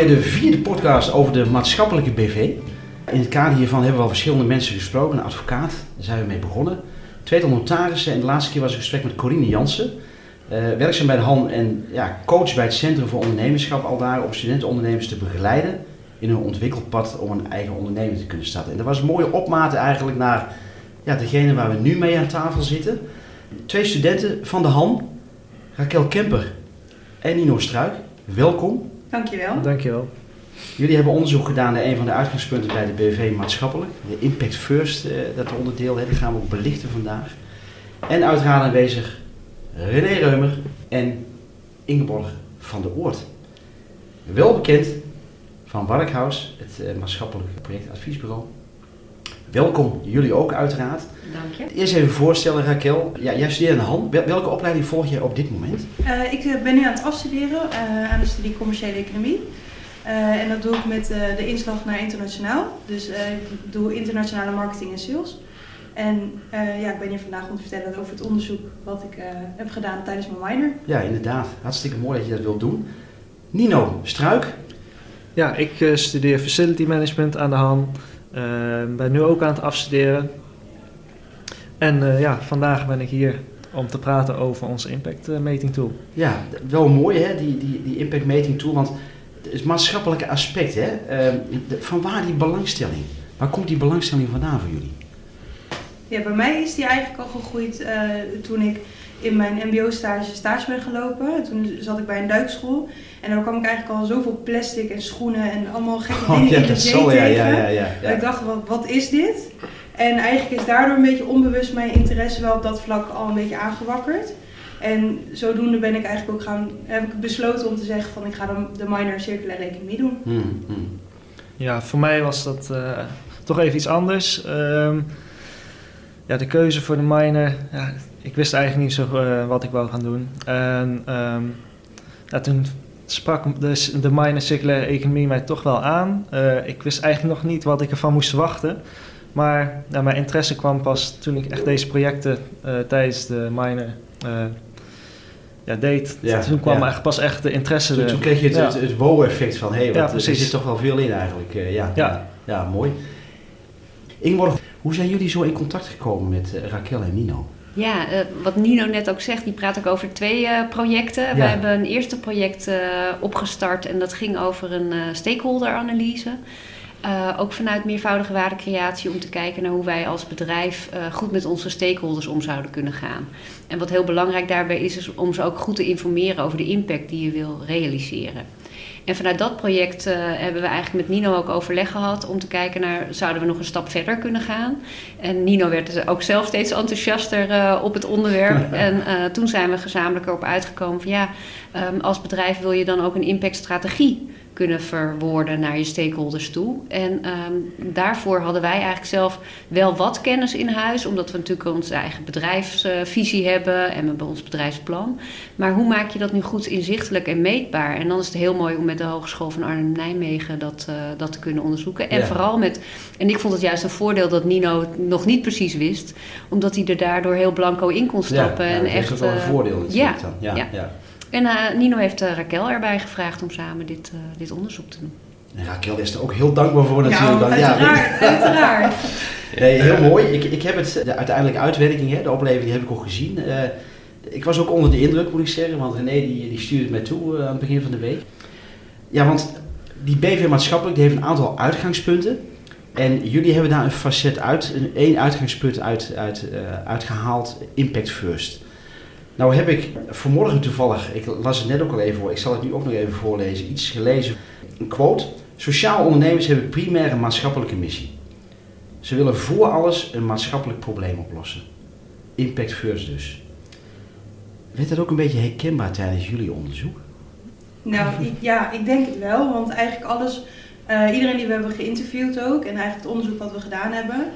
alweer de vierde podcast over de maatschappelijke BV. In het kader hiervan hebben we al verschillende mensen gesproken. Een advocaat, daar zijn we mee begonnen. Tweetal notarissen en de laatste keer was een gesprek met Corine Jansen. Uh, werkzaam bij de HAN en ja, coach bij het Centrum voor Ondernemerschap. Al daar om studentenondernemers te begeleiden in hun ontwikkelpad om een eigen onderneming te kunnen starten. En dat was een mooie opmate eigenlijk naar ja, degene waar we nu mee aan tafel zitten. Twee studenten van de HAN, Raquel Kemper en Nino Struik. Welkom. Dankjewel. Dankjewel. Jullie hebben onderzoek gedaan naar een van de uitgangspunten bij de BV maatschappelijk. De Impact First, eh, dat onderdeel, hè, die gaan we ook belichten vandaag. En uiteraard aanwezig René Reumer en Ingeborg van der Oort. Wel bekend van Warkhaus, het uh, maatschappelijk projectadviesbureau. Welkom, jullie ook uiteraard. Dank je. Eerst even voorstellen, Raquel. Ja, jij studeert aan de hand. Welke opleiding volg jij op dit moment? Uh, ik ben nu aan het afstuderen uh, aan de studie commerciële economie. Uh, en dat doe ik met de inslag naar internationaal. Dus ik doe internationale marketing en sales. En ja, ik ben hier vandaag om te vertellen over het onderzoek wat ik heb gedaan tijdens mijn minor. Ja, inderdaad. Hartstikke mooi dat je dat wilt doen. Nino Struik. Ja, ik studeer Facility Management aan de HAN. Ben nu ook aan het afstuderen. En uh, ja, vandaag ben ik hier om te praten over onze impact meting tool. Ja, wel mooi hè, die, die, die impact meting tool, want het is maatschappelijke aspect hè. Uh, van waar die belangstelling? Waar komt die belangstelling vandaan voor jullie? Ja, bij mij is die eigenlijk al gegroeid uh, toen ik in mijn mbo-stage stage ben gelopen. Toen zat ik bij een duikschool. En daar kwam ik eigenlijk al zoveel plastic en schoenen en allemaal gekke dingen oh, ja, in de zee tegen. Ja, ja, ja, ja, ja. ik dacht, wat, wat is dit? En eigenlijk is daardoor een beetje onbewust mijn interesse wel op dat vlak al een beetje aangewakkerd. En zodoende ben ik eigenlijk ook gaan, heb ik besloten om te zeggen van ik ga dan de minor circulaire economie doen. Hmm, hmm. Ja, voor mij was dat uh, toch even iets anders. Um, ja, de keuze voor de minor, ja, ik wist eigenlijk niet zo uh, wat ik wou gaan doen. En um, ja, toen sprak de, de minor circulaire economie mij toch wel aan. Uh, ik wist eigenlijk nog niet wat ik ervan moest wachten. Maar mijn interesse kwam pas toen ik echt deze projecten uh, tijdens de minor uh, ja, deed. Ja, toen kwam ja. pas echt de interesse. Toen, toen kreeg je het, het, het wow-effect van, hé, hey, ja, er zit toch wel veel in eigenlijk. Ja, ja. Ja, mooi. Ingeborg, hoe zijn jullie zo in contact gekomen met Raquel en Nino? Ja, uh, wat Nino net ook zegt, die praat ook over twee uh, projecten. Ja. We hebben een eerste project uh, opgestart en dat ging over een stakeholder-analyse. Ook vanuit meervoudige waardecreatie om te kijken naar hoe wij als bedrijf goed met onze stakeholders om zouden kunnen gaan. En wat heel belangrijk daarbij is, is om ze ook goed te informeren over de impact die je wil realiseren. En vanuit dat project uh, hebben we eigenlijk met Nino ook overleg gehad om te kijken naar zouden we nog een stap verder kunnen gaan. En Nino werd ook zelf steeds enthousiaster op het onderwerp. en toen zijn we gezamenlijk erop uitgekomen van ja, um, als bedrijf wil je dan ook een impactstrategie kunnen verwoorden naar je stakeholders toe. En um, daarvoor hadden wij eigenlijk zelf wel wat kennis in huis, omdat we natuurlijk onze eigen bedrijfsvisie hebben en we hebben ons bedrijfsplan. Maar hoe maak je dat nu goed inzichtelijk en meetbaar? En dan is het heel mooi om met de Hogeschool van Arnhem-Nijmegen dat, uh, dat te kunnen onderzoeken. En ja. vooral met, en ik vond het juist een voordeel dat Nino het nog niet precies wist, omdat hij er daardoor heel blanco in kon stappen. Ja, ja, en echt, is wel een voordeel. Ja, ja. En uh, Nino heeft uh, Raquel erbij gevraagd om samen dit, uh, dit onderzoek te doen. En Raquel is er ook heel dankbaar voor natuurlijk. Nou, uiteraard, ja, uiteraard. nee, heel mooi. Ik, ik heb het, de uiteindelijke uitwerking, hè, de opleving, die heb ik ook gezien. ik was ook onder de indruk, moet ik zeggen, want René die, die stuurde het mij toe aan het begin van de week. Ja, want die BV Maatschappelijk die heeft een aantal uitgangspunten. En jullie hebben daar een facet uit, een één uitgangspunt uit, uit, uitgehaald, Impact First. Nou heb ik vanmorgen toevallig, ik las het net ook al even voor, ik zal het nu ook nog even voorlezen, iets gelezen. Een quote. Sociaal ondernemers hebben primaire maatschappelijke missie. Ze willen voor alles een maatschappelijk probleem oplossen. Impact first dus. Werd dat ook een beetje herkenbaar tijdens jullie onderzoek? Nou ja, ik denk het wel, want eigenlijk alles, uh, iedereen die we hebben geïnterviewd ook en eigenlijk het onderzoek wat we gedaan hebben,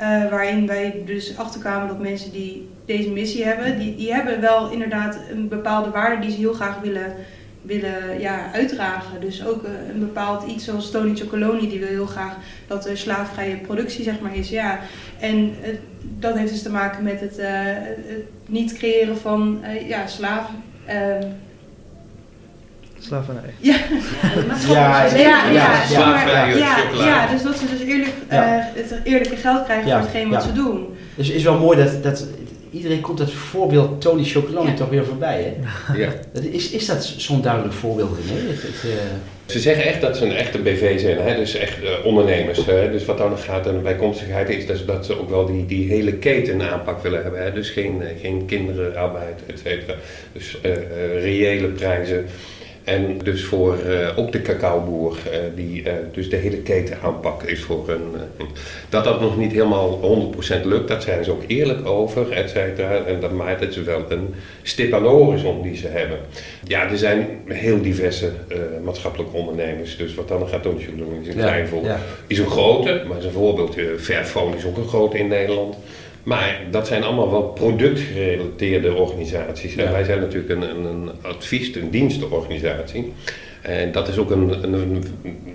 uh, waarin wij dus achterkwamen dat mensen die deze missie hebben, die, die hebben wel inderdaad een bepaalde waarde die ze heel graag willen, willen ja, uitdragen. Dus ook een, een bepaald iets zoals Tony Chocoloni, die wil heel graag dat er slaafvrije productie zeg maar is. Ja. En uh, dat heeft dus te maken met het, het niet creëren van ja, slaven. Slavernij. Ja, Ja, ja, ja, ja, dus dat ze dus eerlijk, Ja. eh, het eerlijke geld krijgen Ja, voor hetgeen wat ja. ze doen. Dus het is wel mooi dat, dat iedereen komt dat voorbeeld Tony Chocolonely Ja. toch weer voorbij. Hè? Ja. Dat is, is dat zo'n duidelijk voorbeeld, René? Het, het, eh, Ze zeggen echt dat ze een echte BV zijn, hè? dus echt eh, ondernemers. Hè? Dus wat dan nog gaat aan de bijkomstigheid is dus dat ze ook wel die, die hele keten aanpak willen hebben. Hè? Dus geen, geen kinderenarbeid, et cetera. Dus reële prijzen. En dus voor eh, ook de cacaoboer, eh, die eh, dus de hele keten aanpak is voor een... dat dat nog niet helemaal 100% lukt, dat zijn ze ook eerlijk over, et cetera. En dat maakt het wel een stip aan de horizon die ze hebben. Ja, er zijn heel diverse maatschappelijke ondernemers. Dus wat dan gaat Sjoelung is een ja, klein voorbeeld. ja. Is een grote, maar is een voorbeeld. Fairphone is ook een grote in Nederland. Maar dat zijn allemaal wel productgerelateerde organisaties. En Ja. wij zijn natuurlijk een, een, een advies- en dienstenorganisatie. En dat is ook een, een, een-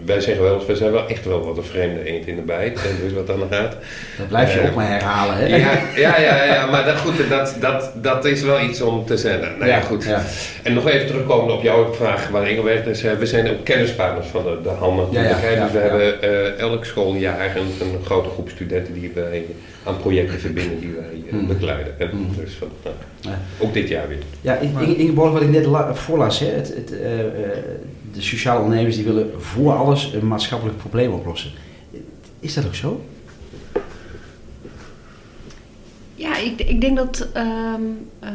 wij zeggen wel eens, wij zijn wel echt wel wat een vreemde eend in de bijt. En dus wat dan gaat. Dat blijf je Eh, ook maar herhalen. Hè? Ja, ja, ja, ja, maar dat, goed, dat, dat, dat is wel iets om te zeggen. Nou ja, goed. Ja. En nog even terugkomen op jouw vraag waar werd. Dus, eh, we zijn ook kennispartners van de, de HAN natuurlijk. Ja, ja, hè. ja, dus we hebben eh, elk schooljaar een, een grote groep studenten die wij aan projecten verbinden die wij eh, Hmm. begeleiden. En Hmm. dus van, nou, Ja. ook dit jaar weer. Ja, In- Inge- Ingeborg, wat ik net la- voorlas, hè, het, het, eh, eh, de sociale ondernemers die willen voor alles een maatschappelijk probleem oplossen. Is dat ook zo? Ja, ik, ik denk dat ehm, eh,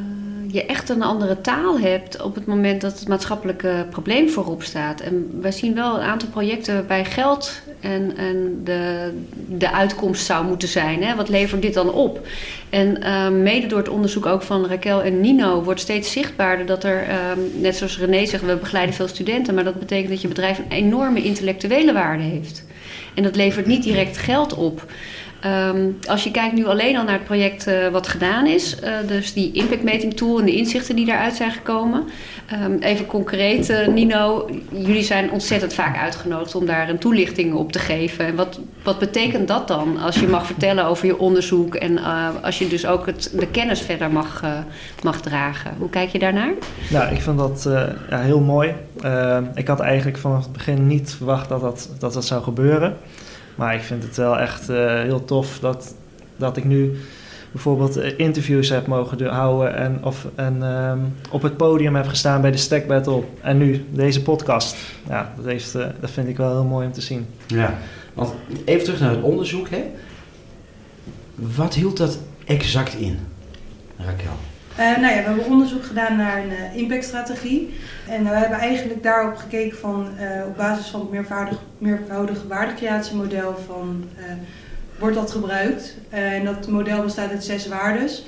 je echt een andere taal hebt op het moment dat het maatschappelijke probleem voorop staat. En wij zien wel een aantal projecten waarbij geld en, en de, de uitkomst zou moeten zijn. Hè? Wat levert dit dan op? En ehm, mede door het onderzoek ook van Raquel en Nino wordt steeds zichtbaarder dat er, ehm, net zoals René zegt, we begeleiden veel studenten, maar dat betekent dat je bedrijf een enorme intellectuele waarde heeft. En dat levert niet direct geld op. Ehm, als je kijkt nu alleen al naar het project eh, wat gedaan is, eh, dus die impactmeting tool en de inzichten die daaruit zijn gekomen. Ehm, even concreet, eh, Nino, jullie zijn ontzettend vaak uitgenodigd om daar een toelichting op te geven. En wat, wat betekent dat dan als je mag vertellen over je onderzoek en als je dus ook de kennis verder mag, mag dragen? Hoe kijk je daarnaar? Nou, ik vind dat ja, heel mooi. Eh, ik had eigenlijk vanaf het begin niet verwacht dat, dat, dat zou gebeuren. Maar ik vind het wel echt eh, heel tof dat, dat ik nu bijvoorbeeld eh, interviews heb mogen houden en, of, en ehm, op het podium heb gestaan bij de Stack Battle. En nu deze podcast. Ja, dat, heeft, eh, dat vind ik wel heel mooi om te zien. Ja. Want even terug naar het onderzoek. Hè. Wat hield dat exact in, Raquel? Eh, nou ja, we hebben onderzoek gedaan naar een eh, impactstrategie. En we hebben eigenlijk daarop gekeken van, eh, op basis van het meervoudig, meervoudige waardecreatiemodel van, eh, wordt dat gebruikt? Eh, en dat model bestaat uit zes waardes.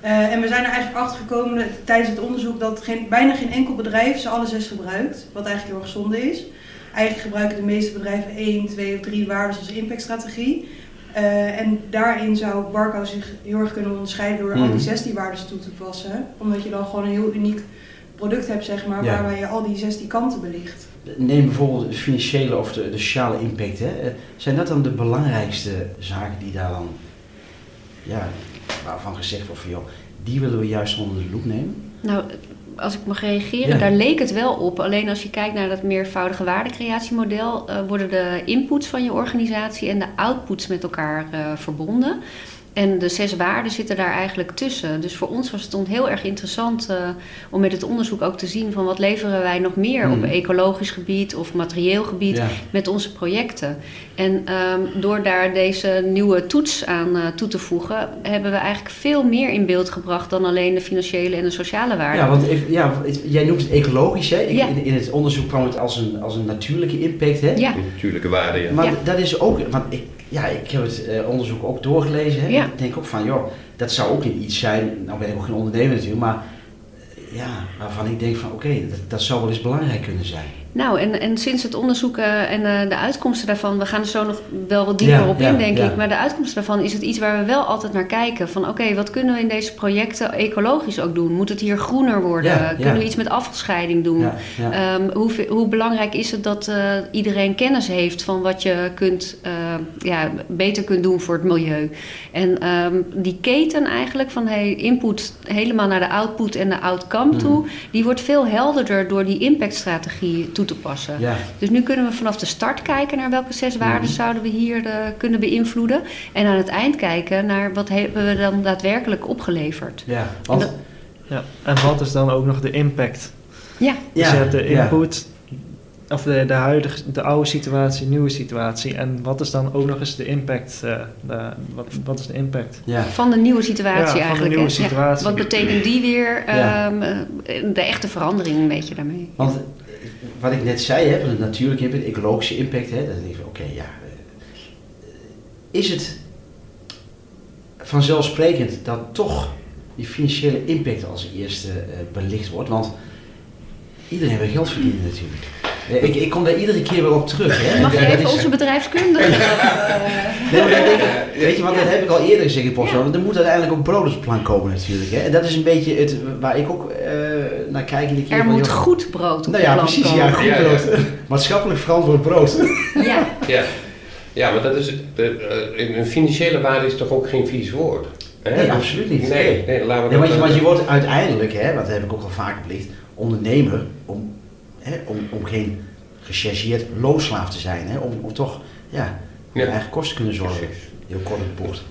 Eh, en we zijn er eigenlijk achter gekomen tijdens het onderzoek dat geen, bijna geen enkel bedrijf ze alle zes gebruikt. Wat eigenlijk heel erg zonde is. Eigenlijk gebruiken de meeste bedrijven één, twee of drie waarden als impactstrategie. Eh, en daarin zou Barco zich heel erg kunnen onderscheiden door al Mhm. die 16 waarden toe te passen. Omdat je dan gewoon een heel uniek product hebt, zeg maar, Ja. waarbij je al die 16 kanten belicht. Neem bijvoorbeeld de financiële of de, de sociale impact. Hè. Eh, Zijn dat dan de belangrijkste zaken die daar dan, ja, waarvan gezegd wordt van joh, die willen we juist onder de loep nemen? Nou, als ik mag reageren, Ja. daar leek het wel op. Alleen als je kijkt naar dat meervoudige waardecreatiemodel, eh, worden de inputs van je organisatie en de outputs met elkaar eh, verbonden. En de zes waarden zitten daar eigenlijk tussen. Dus voor ons was het dan heel erg interessant eh, om met het onderzoek ook te zien van wat leveren wij nog meer Hmm. op ecologisch gebied of materieel gebied Ja. met onze projecten. En ehm, door daar deze nieuwe toets aan eh, toe te voegen, hebben we eigenlijk veel meer in beeld gebracht dan alleen de financiële en de sociale waarden. Ja, want even- ja, jij noemt het ecologisch. Hè? Ik- Ja. In, in het onderzoek kwam het als een, als een natuurlijke impact. Hè? Ja, Natuurlijke waarde, ja. Maar Ja. dat is ook, want ik, ja, ik heb het eh, onderzoek ook doorgelezen. Ja. Ik denk ook van, joh, dat zou ook niet iets zijn. Nou ben ik ook geen ondernemer natuurlijk, maar eh, ja, waarvan ik denk van, oké, dat, dat zou wel eens belangrijk kunnen zijn. Nou, en, en sinds het onderzoek en eh, de uitkomsten daarvan, we gaan er zo nog wel wat dieper Ja, op ja, in, denk ja. ik. Maar de uitkomsten daarvan is het iets waar we wel altijd naar kijken. Van oké, wat kunnen we in deze projecten ecologisch ook doen? Moet het hier groener worden? Kunnen we iets met afvalscheiding doen? Ehm, hoe, hoe belangrijk is het dat eh, iedereen kennis heeft van wat je kunt, eh, ja, beter kunt doen voor het milieu? En ehm, die keten eigenlijk van hey, input helemaal naar de output en de outcome toe, die wordt veel helderder door die impactstrategie toe te passen. ja. Dus nu kunnen we vanaf de start kijken naar welke zes waarden Mhm. zouden we hier eh, kunnen beïnvloeden. En aan het eind kijken naar wat hebben we dan daadwerkelijk opgeleverd. ja. Want, dat- Ja. En wat is dan ook nog de impact? Ja, Dus je hebt de ja. input, of de, de huidige, de oude situatie, nieuwe situatie. En wat is dan ook nog eens de impact? eh, de- wat, wat is de impact? Ja. van de nieuwe situatie Ja, van de eigenlijk. nieuwe? Ja. situatie. Wat betekent die weer? Ja. ehm, eh, de echte verandering een beetje daarmee. Want wat ik net zei, hè, van de natuurlijke impact, ecologische impact, hè, dan denk ik oké, ja. eh, Is het vanzelfsprekend dat toch die financiële impact als eerste eh, belicht wordt? Want iedereen wil geld verdienen natuurlijk. Eh, Ik, ik kom daar iedere keer weer op terug. Hè. Mag je even onze bedrijfskundige? Nee, maar dan denk ik- weet je, want dat heb ik al eerder gezegd in Postman. Er moet uiteindelijk ook brood op het plan komen natuurlijk. Hè. En dat is een beetje het waar ik ook eh, naar kijk in de keer er moet goed brood op Nou ja, precies. komen. Ja, goed Ja, ja. brood. Maatschappelijk verantwoord brood. Ja. Ja, ja maar dat is, de, eh, een financiële waarde is toch ook geen vies woord? Hè? Nee, absoluut niet. Nee, nee, laten we Nee, dat want, je, want je wordt uiteindelijk, hè, want dat heb ik ook al vaker belicht, ondernemer om, hè, om, om geen gechargeerd loonslaaf te zijn. Hè, om, om toch ja, eigen kosten te kunnen zorgen. Precies. Heel kort op de bocht.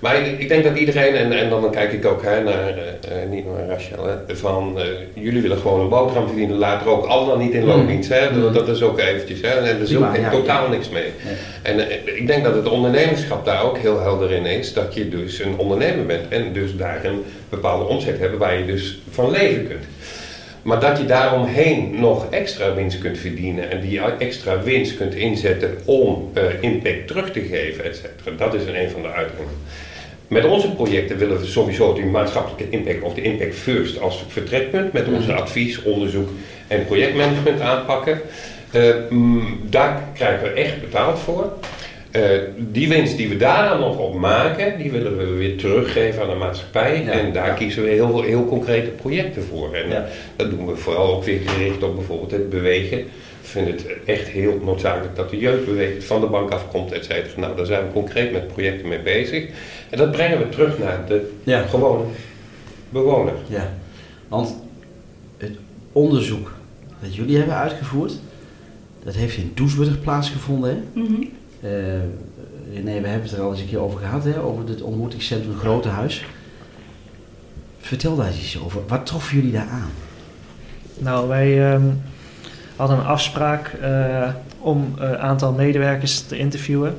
Maar ik, ik denk dat iedereen, en, en dan kijk ik ook hè, naar, eh, niet naar Rachel, hè, van eh, jullie willen gewoon een boterham verdienen, later ook al dan niet in loondienst. Hè, Mm. dat, is ook eventjes, hè, en er is Prima, ook ja. totaal niks mee. En ik denk dat het ondernemerschap daar ook heel helder in is, dat je dus een ondernemer bent en dus daar een bepaalde omzet hebt waar je dus van leven kunt. Maar dat je daaromheen nog extra winst kunt verdienen en die extra winst kunt inzetten om eh, impact terug te geven, et cetera, dat is een van de uitdagingen. Met onze projecten willen we sowieso die maatschappelijke impact of de impact first als vertrekpunt met onze advies, onderzoek en projectmanagement aanpakken. Eh, mm, daar krijgen we echt betaald voor. Eh, die winst die we daar dan nog op maken, die willen we weer teruggeven aan de maatschappij. Ja, en daar ja. kiezen we heel, heel concrete projecten voor. En Ja. eh, dat doen we vooral ook weer gericht op bijvoorbeeld het bewegen. Ik vind het echt heel noodzakelijk dat de jeugd beweegt, van de bank afkomt, et cetera. Nou, daar zijn we concreet met projecten mee bezig. En dat brengen we terug naar de Ja. gewone bewoner. Ja, want het onderzoek dat jullie hebben uitgevoerd, dat heeft in Doesburg plaatsgevonden. Hè? Mhm. René, we hebben het er al eens een keer over gehad, hè? over het ontmoetingscentrum Grote Huis. Vertel daar eens iets over. Wat troffen jullie daar aan? Nou, wij ehm, hadden een afspraak eh, om een aantal medewerkers te interviewen.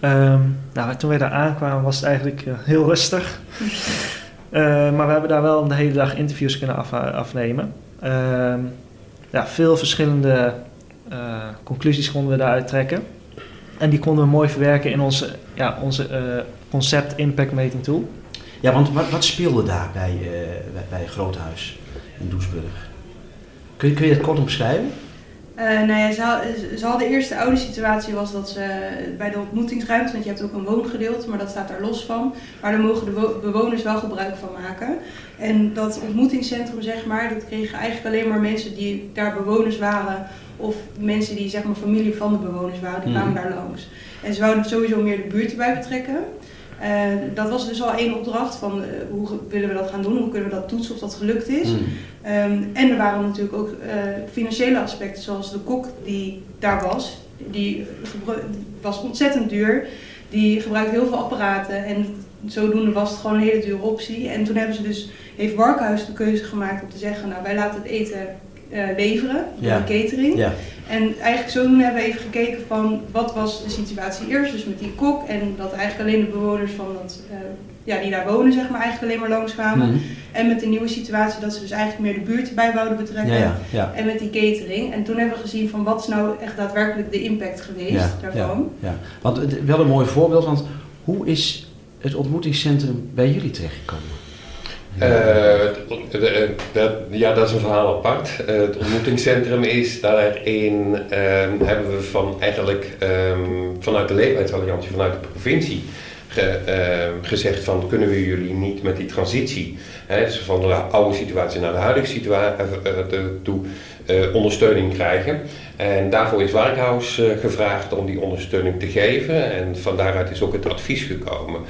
Ehm, nou, toen wij daar aankwamen was het eigenlijk eh, heel rustig. Eh, maar we hebben daar wel de hele dag interviews kunnen af- afnemen. Ehm, ja, veel verschillende eh, conclusies konden we daaruit trekken. En die konden we mooi verwerken in onze, ja, onze eh, concept impact meting tool. Ja, want wat, wat speelde daar bij, eh bij, bij Grote Huis in Doesburg? Kun je, kun je het kort omschrijven? Eh, nou ja, ze, had- ze hadden eerst de oude situatie was dat ze bij de ontmoetingsruimte, want je hebt ook een woongedeelte, maar dat staat daar los van. Maar daar mogen de wo- bewoners wel gebruik van maken. En dat ontmoetingscentrum, zeg maar, dat kregen eigenlijk alleen maar mensen die daar bewoners waren. Of mensen die zeg maar familie van de bewoners waren, die Mhm. kwamen daar langs. En ze wouden sowieso meer de buurt erbij betrekken. Eh, dat was dus al één opdracht van eh, hoe willen we dat gaan doen, hoe kunnen we dat toetsen of dat gelukt is. Mm. Ehm, en er waren natuurlijk ook eh, financiële aspecten, zoals de kok die daar was. Die was ontzettend duur. Die gebruikte heel veel apparaten en zodoende was het gewoon een hele dure optie. En toen hebben ze dus, heeft Warkhuis de keuze gemaakt om te zeggen, nou wij laten het eten leveren door Ja. de catering. Ja, En eigenlijk zodoende hebben we even gekeken van wat was de situatie eerst, dus met die kok. En dat eigenlijk alleen de bewoners van dat, eh, ja, die daar wonen, zeg maar, eigenlijk alleen maar langskwamen. Mm. En met de nieuwe situatie dat ze dus eigenlijk meer de buurt erbij wouden betrekken. ja, ja, ja. En met die catering. En toen hebben we gezien van wat is nou echt daadwerkelijk de impact geweest daarvan. ja. Want wel een mooi voorbeeld, want hoe is het ontmoetingscentrum bij jullie terechtgekomen? Dat, ja, dat is een verhaal apart. het ontmoetingscentrum is daarin, ehm, hebben we van eigenlijk ehm, vanuit de Leefbaarheidsalliantie, vanuit de provincie, Ehm, gezegd van kunnen we jullie niet met die transitie, hè, dus van de oude situatie naar de huidige situatie uh, toe, ondersteuning krijgen. En daarvoor is Warkhaus gevraagd om die ondersteuning te geven en van daaruit is ook het advies gekomen.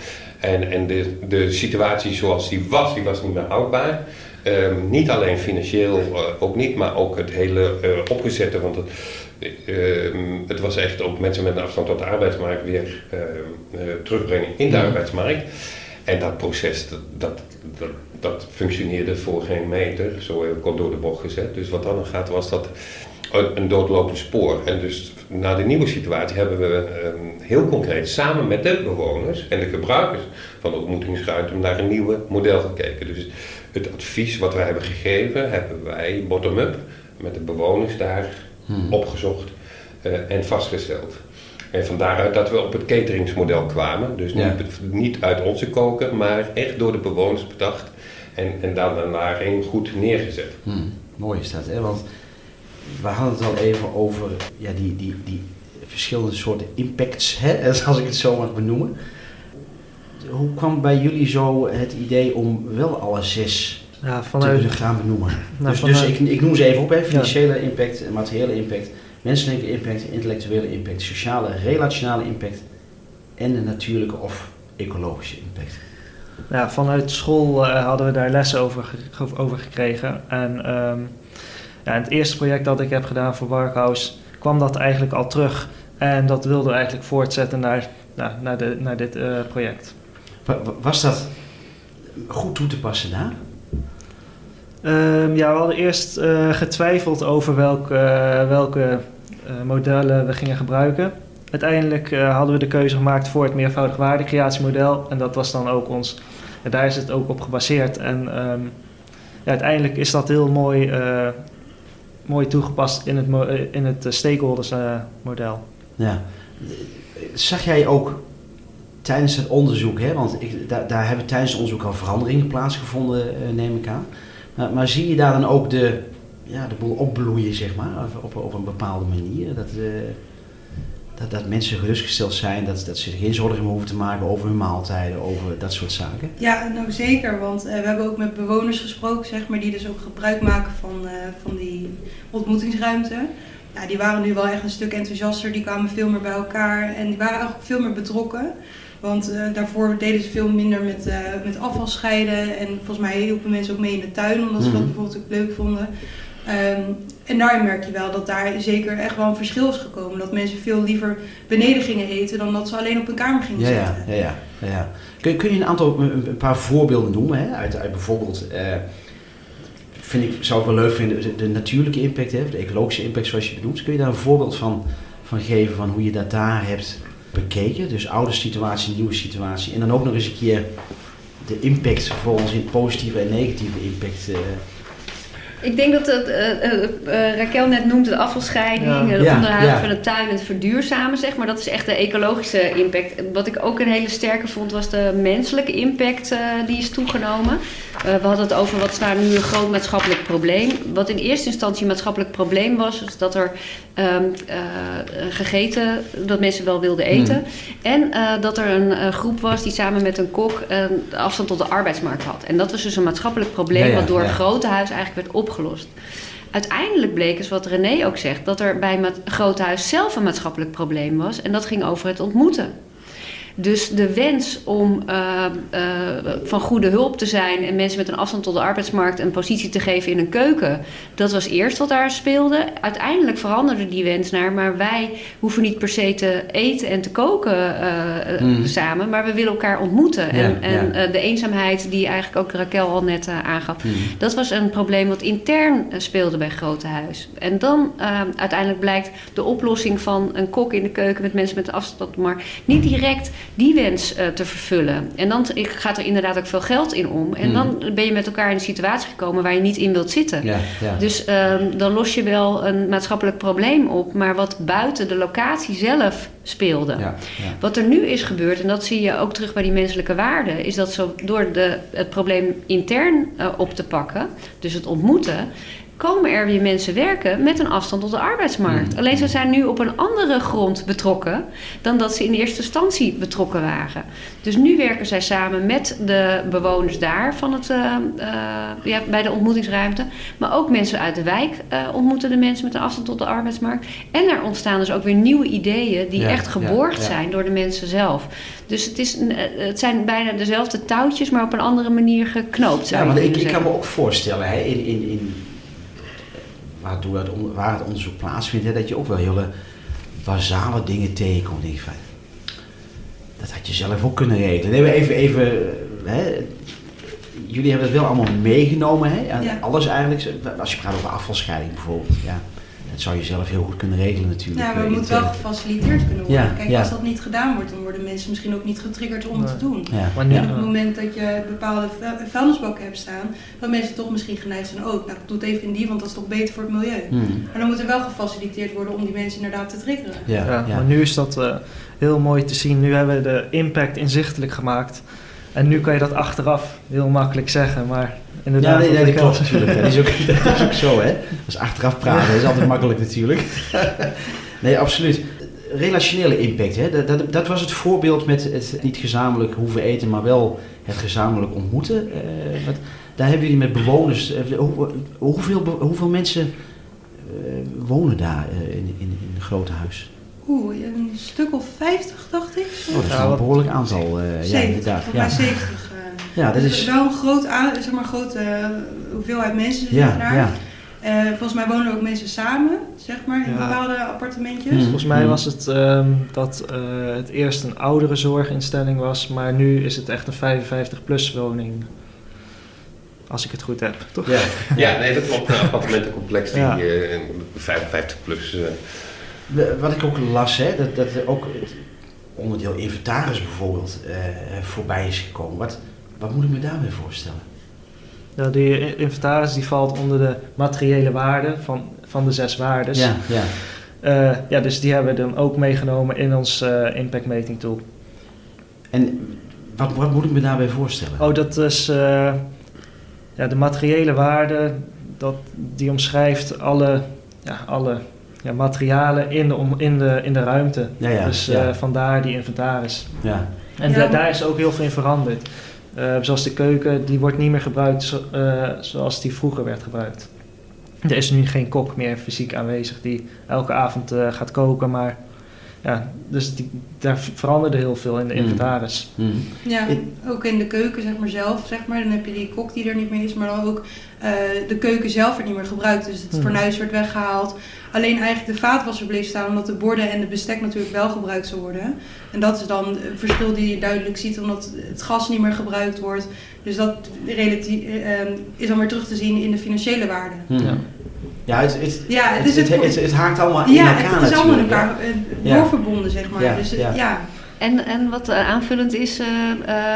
En, en de, de situatie zoals die was, die was niet meer houdbaar. Um, niet alleen financieel, ook niet, maar ook het hele opgezette, want het, Ehm, het was echt ook mensen met een afstand tot de arbeidsmarkt weer ehm, eh, terugbrengen in de arbeidsmarkt. En dat proces, dat, dat, dat, functioneerde voor geen meter, zo heel kort door de bocht gezet. Dus wat dan gaat, was dat een doodlopend spoor. En dus na de nieuwe situatie hebben we ehm, heel concreet samen met de bewoners en de gebruikers van de ontmoetingsruimte naar een nieuw model gekeken. Dus het advies wat wij hebben gegeven, hebben wij bottom-up met de bewoners daar hmm. opgezocht uh, en vastgesteld. En van daaruit dat we op het cateringsmodel kwamen. Dus niet, niet uit onze koken, maar echt door de bewoners bedacht. En, en dan daarna goed neergezet. Hmm. Mooi is dat, hè? Want we hadden het al even over ja, die, die, die verschillende soorten impacts, hè? als ik het zo mag benoemen. Hoe kwam bij jullie zo het idee om wel alle zes ja, vanuit, te gaan benoemen. Nou, dus, dus ik, ik, noem ze even op, hè. financiële impact, materiële impact, menselijke impact, intellectuele impact, sociale, relationele impact en de natuurlijke of ecologische impact. Ja, vanuit school uh, hadden we daar lessen over, over gekregen. En um, ja, het eerste project dat ik heb gedaan voor Warkhouse kwam dat eigenlijk al terug. En dat wilden we eigenlijk voortzetten naar, nou, naar, de, naar dit uh, project. Was dat goed toe te passen daar? Um, ja, we hadden eerst uh, getwijfeld over welke, uh, welke modellen we gingen gebruiken. Uiteindelijk hadden we de keuze gemaakt voor het meervoudig waardecreatiemodel. En dat was dan ook ons. En daar is het ook op gebaseerd. En um, ja, uiteindelijk is dat heel mooi, mooi toegepast in het, in het stakeholders model. Ja. Zag jij ook tijdens het onderzoek, hè, want ik, daar, daar hebben tijdens het onderzoek al veranderingen plaatsgevonden, neem ik aan. Maar, maar, zie je daar dan ook de, ja, de boel opbloeien, zeg maar, op, op een bepaalde manier? Dat, dat, dat mensen gerustgesteld zijn, dat, dat ze geen zorgen meer hoeven te maken over hun maaltijden, over dat soort zaken? Ja, nou zeker, want uh, we hebben ook met bewoners gesproken, zeg maar, die dus ook gebruik maken van, uh, van die ontmoetingsruimte. Ja, die waren nu wel echt een stuk enthousiaster, die kwamen veel meer bij elkaar en die waren eigenlijk veel meer betrokken. Want uh, daarvoor deden ze veel minder met, uh, met afval scheiden. En volgens mij hielpen mensen ook mee in de tuin, omdat ze dat mhm. bijvoorbeeld ook leuk vonden. Um, en daarin merk je wel dat daar zeker echt wel een verschil is gekomen. Dat mensen veel liever beneden gingen eten dan dat ze alleen op hun kamer gingen ja, zitten. Ja, ja, ja. Kun, kun je een aantal, een paar voorbeelden noemen? Hè? Uit, uit bijvoorbeeld, uh, vind ik, zou ik wel leuk vinden, de, de natuurlijke impact, hè? de ecologische impact zoals je benoemt. Kun je daar een voorbeeld van, van geven van hoe je dat daar hebt bekeken. Dus oude situatie, nieuwe situatie. En dan ook nog eens een keer de impact voor ons in positieve en negatieve impact. Uh, ik denk dat het, uh, uh, Raquel net noemde de afvalscheiding, het onderhouden van de tuin en het verduurzamen, zeg maar. Dat is echt de ecologische impact. Wat ik ook een hele sterke vond, was de menselijke impact die is toegenomen. we hadden het over wat is nou nu een groot maatschappelijk probleem. Wat in eerste instantie een maatschappelijk probleem was, is dat er um, gegeten, dat mensen wel wilden eten. Hmm. En dat er een groep was die samen met een kok afstand tot de arbeidsmarkt had. En dat was dus een maatschappelijk probleem, wat door een grote huis eigenlijk werd opgelost Uiteindelijk bleek, is wat René ook zegt, dat er bij het grote huis zelf een maatschappelijk probleem was. En dat ging over het ontmoeten. Dus de wens om uh, uh, van goede hulp te zijn en mensen met een afstand tot de arbeidsmarkt een positie te geven in een keuken, dat was eerst wat daar speelde. Uiteindelijk veranderde die wens naar, maar wij hoeven niet per se te eten en te koken uh, mm. samen, maar we willen elkaar ontmoeten. Ja, en de eenzaamheid, die eigenlijk ook Raquel al net aangaf, mm. dat was een probleem wat intern speelde bij Grote Huis. En dan uiteindelijk blijkt de oplossing van een kok in de keuken met mensen met een afstand tot de markt niet direct die wens eh, te vervullen. En dan ik, gaat er inderdaad ook veel geld in om. En Mm. dan ben je met elkaar in een situatie gekomen waar je niet in wilt zitten. Ja, ja. Dus ehm, dan los je wel een maatschappelijk probleem op, maar wat buiten de locatie zelf speelde. ja. Wat er nu is gebeurd, en dat zie je ook terug bij die menselijke waarden, is dat zo door de, het probleem intern eh, op te pakken, dus het ontmoeten, komen er weer mensen werken met een afstand tot de arbeidsmarkt. Mm. Alleen ze zijn nu op een andere grond betrokken dan dat ze in eerste instantie betrokken waren. Dus nu werken zij samen met de bewoners daar van het, eh, eh, ja, bij de ontmoetingsruimte. Maar ook mensen uit de wijk eh, ontmoeten de mensen met een afstand tot de arbeidsmarkt. En er ontstaan dus ook weer nieuwe ideeën die Ja, echt geborgd ja. zijn door de mensen zelf. Dus het, is, het zijn bijna dezelfde touwtjes, maar op een andere manier geknoopt. Zou Ja, want ik, ik kan me ook voorstellen, hè, in, in, in, waardoor het, waar het onderzoek plaatsvindt, hè, dat je ook wel hele basale dingen tegenkomt. Denk je van, dat had je zelf ook kunnen regelen. Nee, even, even hè, jullie hebben het wel allemaal meegenomen, hè? Ja. alles eigenlijk. Als je praat over afvalscheiding bijvoorbeeld, ja, dat zou je zelf heel goed kunnen regelen natuurlijk. Ja, maar het eh, moet wel gefaciliteerd kunnen worden. Ja, Kijk, ja. als dat niet gedaan wordt, dan worden mensen misschien ook niet getriggerd om het te doen. Ja, Maar nu- En op het moment dat je bepaalde vuil- vuilnisbakken hebt staan, dan mensen toch misschien geneigd zijn, oh, nou, ik doe het even in die, want dat is toch beter voor het milieu. Hmm. Maar dan moet er wel gefaciliteerd worden om die mensen inderdaad te triggeren. ja, Ja, ja. Maar nu is dat eh, heel mooi te zien. Nu hebben we de impact inzichtelijk gemaakt. En nu kan je dat achteraf heel makkelijk zeggen. Maar inderdaad, Ja, nee, dat klopt natuurlijk. Dat is, ook, dat is ook zo, hè. Dat is achteraf praten, is altijd makkelijk natuurlijk. nee, absoluut. Relationele impact, hè. Dat, dat, dat was het voorbeeld met het niet gezamenlijk hoeven eten, maar wel het gezamenlijk ontmoeten. Eh, wat, daar hebben jullie met bewoners... eh, hoe- hoeveel, hoeveel mensen eh, wonen daar in, in, in een grote huis? een stuk of 50, dacht ik. Dat is een behoorlijk aantal. Uh, 70, ja, inderdaad. Ja. 70. Dat is wel een groot, zeg maar, grote eh, hoeveelheid mensen ja, eh, volgens mij wonen ook mensen samen, zeg maar, in bepaalde appartementjes. Mhm. Volgens mij mhm. was het ehm, dat eh, het eerst een oudere zorginstelling was, maar nu is het echt een 55-plus woning. Als ik het goed heb, toch? Ja, ja nee, dat klopt. Een appartementencomplex die ja. 55-plus wat ik ook las, hè, dat, dat er ook het onderdeel inventaris bijvoorbeeld eh, voorbij is gekomen. Wat, wat moet ik me daarbij voorstellen? Die i- inventaris die valt onder de materiële waarde van, van de zes waardes. ja, ja. Eh, ja, dus die hebben we dan ook meegenomen in ons eh impact meting tool. En wat, wat moet ik me daarbij voorstellen? Oh, dat is ja, de materiële waarde, dat, die omschrijft alle, ja, alle ja, materialen in de, om, in, de, in de ruimte. ja, ja, dus ja, eh, vandaar die inventaris. ja. En da- daar is ook heel veel in veranderd. Eh, zoals de keuken, die wordt niet meer gebruikt zo- eh, zoals die vroeger werd gebruikt. Er is nu geen kok meer fysiek aanwezig die elke avond eh, gaat koken, maar ja, dus die, daar veranderde heel veel in de Mm. inventaris. Mhm. Ja, ook in de keuken zeg maar zelf, zeg maar. Dan heb je die kok die er niet meer is, maar dan ook eh, de keuken zelf wordt niet meer gebruikt. Dus het Hmm. fornuis werd weggehaald. Alleen eigenlijk de vaatwasser bleef staan, omdat de borden en de bestek natuurlijk wel gebruikt zou worden. En dat is dan een verschil die je duidelijk ziet, omdat het gas niet meer gebruikt wordt. Dus dat relati- eh, is dan weer terug te zien in de financiële waarde. Ja. Ja, het, het, Ja, het het, het, haakt allemaal in Ja, elkaar het is allemaal in elkaar eh, Ja. doorverbonden, zeg maar. Ja, Dus ja. Ja. En, en wat eh, aanvullend is, eh,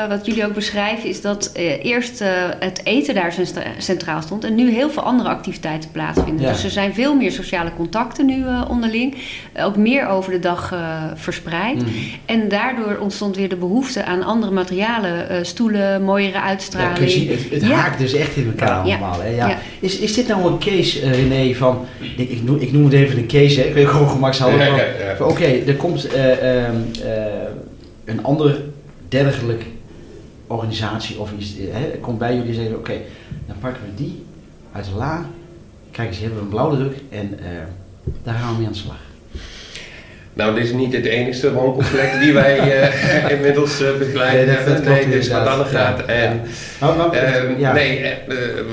eh, wat jullie ook beschrijven, is dat eh, eerst eh, het eten daar centra- centraal stond en nu heel veel andere activiteiten plaatsvinden. Ja. Dus er zijn veel meer sociale contacten nu eh, onderling, ook meer over de dag eh, verspreid. Mhm. En daardoor ontstond weer de behoefte aan andere materialen, eh, stoelen, mooiere Ja, uitstraling. zien, het, het Ja. haakt dus echt in elkaar Ja. allemaal. Hè? Ja. Ja. Is, is dit nou een case, eh, René, van... Ik, ik, noem, ik noem het even een case, hè? ik weet gewoon gemakshalve. Ja, ja, ja. Oké, er komt eh, ehm, eh, een ander dergelijk organisatie of iets, eh, hè, komt bij jullie en zeggen... Oké, dan pakken we die uit de la. Kijk eens, hier hebben we een blauwdruk en eh, daar gaan we mee aan de slag. Nou, dit is niet het enige wooncomplex die wij eh, inmiddels eh, begeleid Nee, dat- nee, is wat anders gaat. Ja, En, Ehm, ja. Nee,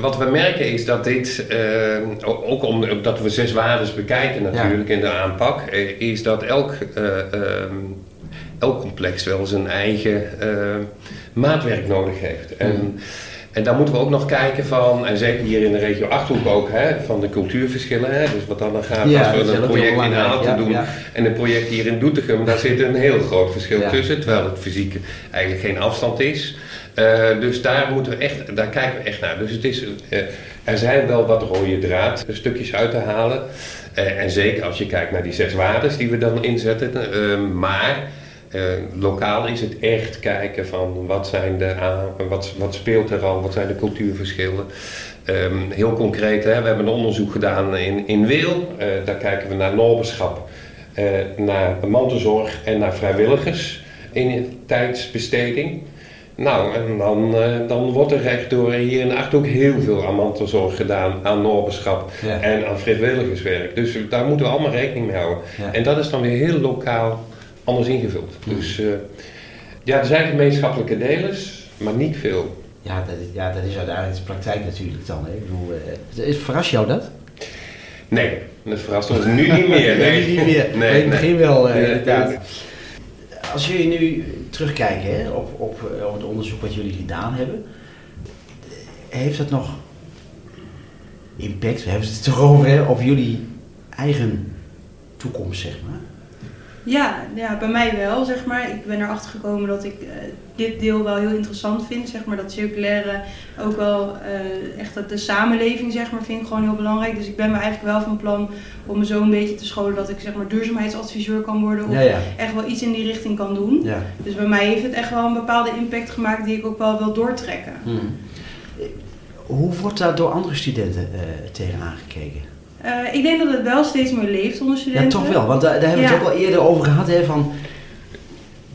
wat we merken is dat dit, ehm, ook omdat we zes waardes bekijken natuurlijk in de aanpak, is dat elk, eh, ehm, elk complex wel zijn eigen ehm, maatwerk nodig heeft. En En dan moeten we ook nog kijken van, en zeker hier in de regio Achterhoek ook, hè, van de cultuurverschillen. Hè, dus wat dan gaat Ja, als we een project in. Aalten Ja, doen ja. en een project hier in Doetinchem, daar zit een heel groot verschil tussen, terwijl het fysiek eigenlijk geen afstand is. Eh, dus daar, moeten we echt, daar kijken we echt naar. Dus het is, eh, er zijn wel wat rode draad stukjes uit te halen. Eh, en zeker als je kijkt naar die zes waarden die we dan inzetten. Eh, maar eh, lokaal is het echt kijken van wat, zijn de, wat, wat speelt er al, wat zijn de cultuurverschillen. Ehm, heel concreet, hè, we hebben een onderzoek gedaan in, in Weel. Eh, daar kijken we naar noberschap, eh, naar mantelzorg en naar vrijwilligers in tijdsbesteding. Nou, en dan, dan wordt er echt door hier in de Achterhoek heel veel aan mantelzorg gedaan, aan noberschap Ja. en aan vrijwilligerswerk. Dus daar moeten we allemaal rekening mee houden. Ja. En dat is dan weer heel lokaal anders ingevuld. Dus eh, ja, er zijn gemeenschappelijke delers, maar niet veel. Ja, dat, is- ja, dat is uiteindelijk de praktijk natuurlijk dan. Hè. Ik bedoel, eh, verras jou dat? Nee, dat verrast ons nu niet meer. Nee, niet meer. Nee, Nee, in het begin wel, eh, Nee, inderdaad. Als jullie nu terugkijken hè, op, op, op het onderzoek wat jullie gedaan hebben, heeft dat nog impact, we hebben het toch over, hè, op jullie eigen toekomst, zeg maar? Ja, ja, bij mij wel, zeg maar. Ik ben erachter gekomen dat ik eh, dit deel wel heel interessant vind, zeg maar. Dat circulaire ook wel eh, echt dat de samenleving, zeg maar, vind ik gewoon heel belangrijk. Dus ik ben me eigenlijk wel van plan om me zo een beetje te scholen dat ik, zeg maar, duurzaamheidsadviseur kan worden. Of Ja, ja. echt wel iets in die richting kan doen. ja. Dus bij mij heeft het echt wel een bepaalde impact gemaakt die ik ook wel wil doortrekken. Hmm. Hoe wordt daar door andere studenten eh tegenaan gekeken? Eh, ik denk dat het wel steeds meer leeft onder Ja, studenten. toch wel, want daar, daar hebben we het Ja. ook al eerder over gehad, hè, van